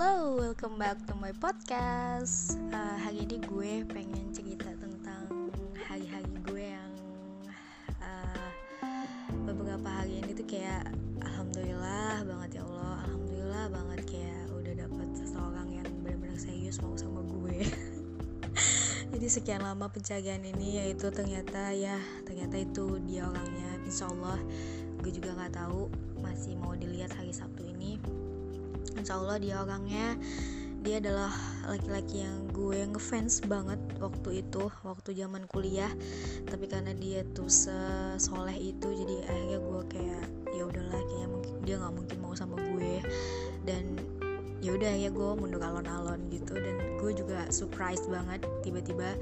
back to my podcast. Uh, Hari ini gue pengen cerita tentang hari-hari gue yang uh, Beberapa hari ini tuh kayak Alhamdulillah banget ya Allah. Alhamdulillah banget kayak udah dapet seseorang yang benar-benar serius mau sama gue. Jadi sekian lama pencarian ini yaitu ternyata ya ternyata itu dia orangnya. Insya Allah gue juga nggak tahu masih mau Insya Allah dia orangnya. Dia adalah laki-laki yang gue ngefans banget waktu itu waktu zaman kuliah. Tapi karena dia tuh sesoleh itu jadi akhirnya gue kayak ya udahlah kayaknya mungkin dia nggak mungkin mau sama gue. Dan ya udah ya gue mundur alon-alon gitu. Dan gue juga surprise banget tiba-tiba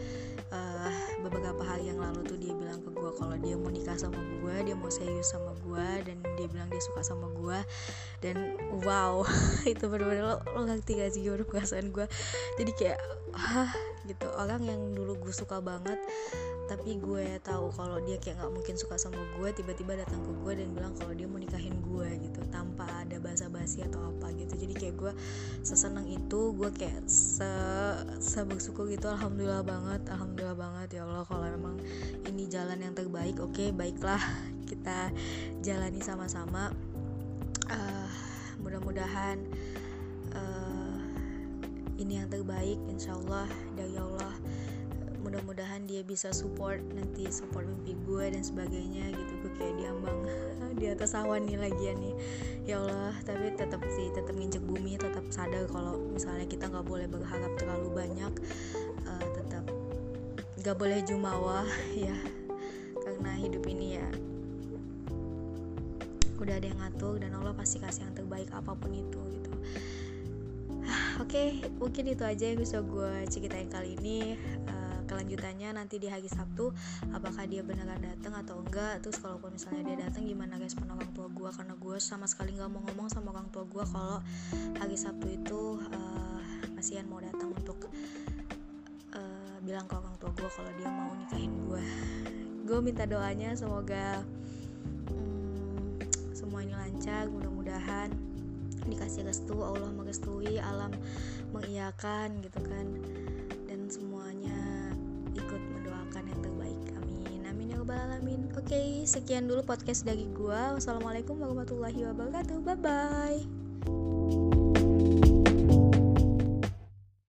uh, beberapa hari yang lalu tuh dia bilang ke gue kalau dia mau nikah sama gue dia mau serius sama gue dan dia bilang dia suka sama gue dan wow itu bener-bener lo, lo ngerti gak sih gimana perasaan gue jadi kayak hah? gitu. Orang yang dulu gue suka banget tapi gue tahu kalau dia kayak nggak mungkin suka sama gue tiba-tiba datang ke gue dan bilang kalau dia mau nikahin gue gitu tanpa ada basa-basi atau apa gitu. Jadi kayak gue seseneng itu gue kayak se, se bersyukur gitu. Alhamdulillah banget alhamdulillah banget ya Allah kalau memang ini jalan yang terbaik oke okay, baiklah kita jalani sama-sama. Uh, mudah-mudahan uh, ini yang terbaik insya Allah dari Allah. Mudah-mudahan dia bisa support nanti support mimpi gue dan sebagainya gitu. Gue kayak diambang di atas awan nih lagi ya nih. Ya Allah tapi tetap sih tetap nginjek bumi tetap sadar kalau misalnya kita nggak boleh berharap terlalu banyak. Uh, tetap nggak boleh jumawa ya udah ada yang ngatur dan Allah pasti kasih yang terbaik apa pun itu gitu. Oke okay, mungkin itu aja yang bisa gue ceritain kali ini. Uh, kelanjutannya nanti di hari Sabtu apakah dia beneran datang atau enggak. Terus kalaupun misalnya dia datang gimana respon orang tua gue karena gue sama sekali nggak mau ngomong sama orang tua gue kalau hari Sabtu itu uh, mau datang untuk uh, bilang ke orang tua gue kalau dia mau nikahin gue gue minta doanya semoga mudah-mudahan dikasih restu Allah merestui alam mengiyakan gitu kan. Dan semuanya ikut mendoakan yang terbaik amin. Amin ya rabbal alamin. Oke sekian dulu podcast dari gua. Wassalamualaikum warahmatullahi wabarakatuh. Bye bye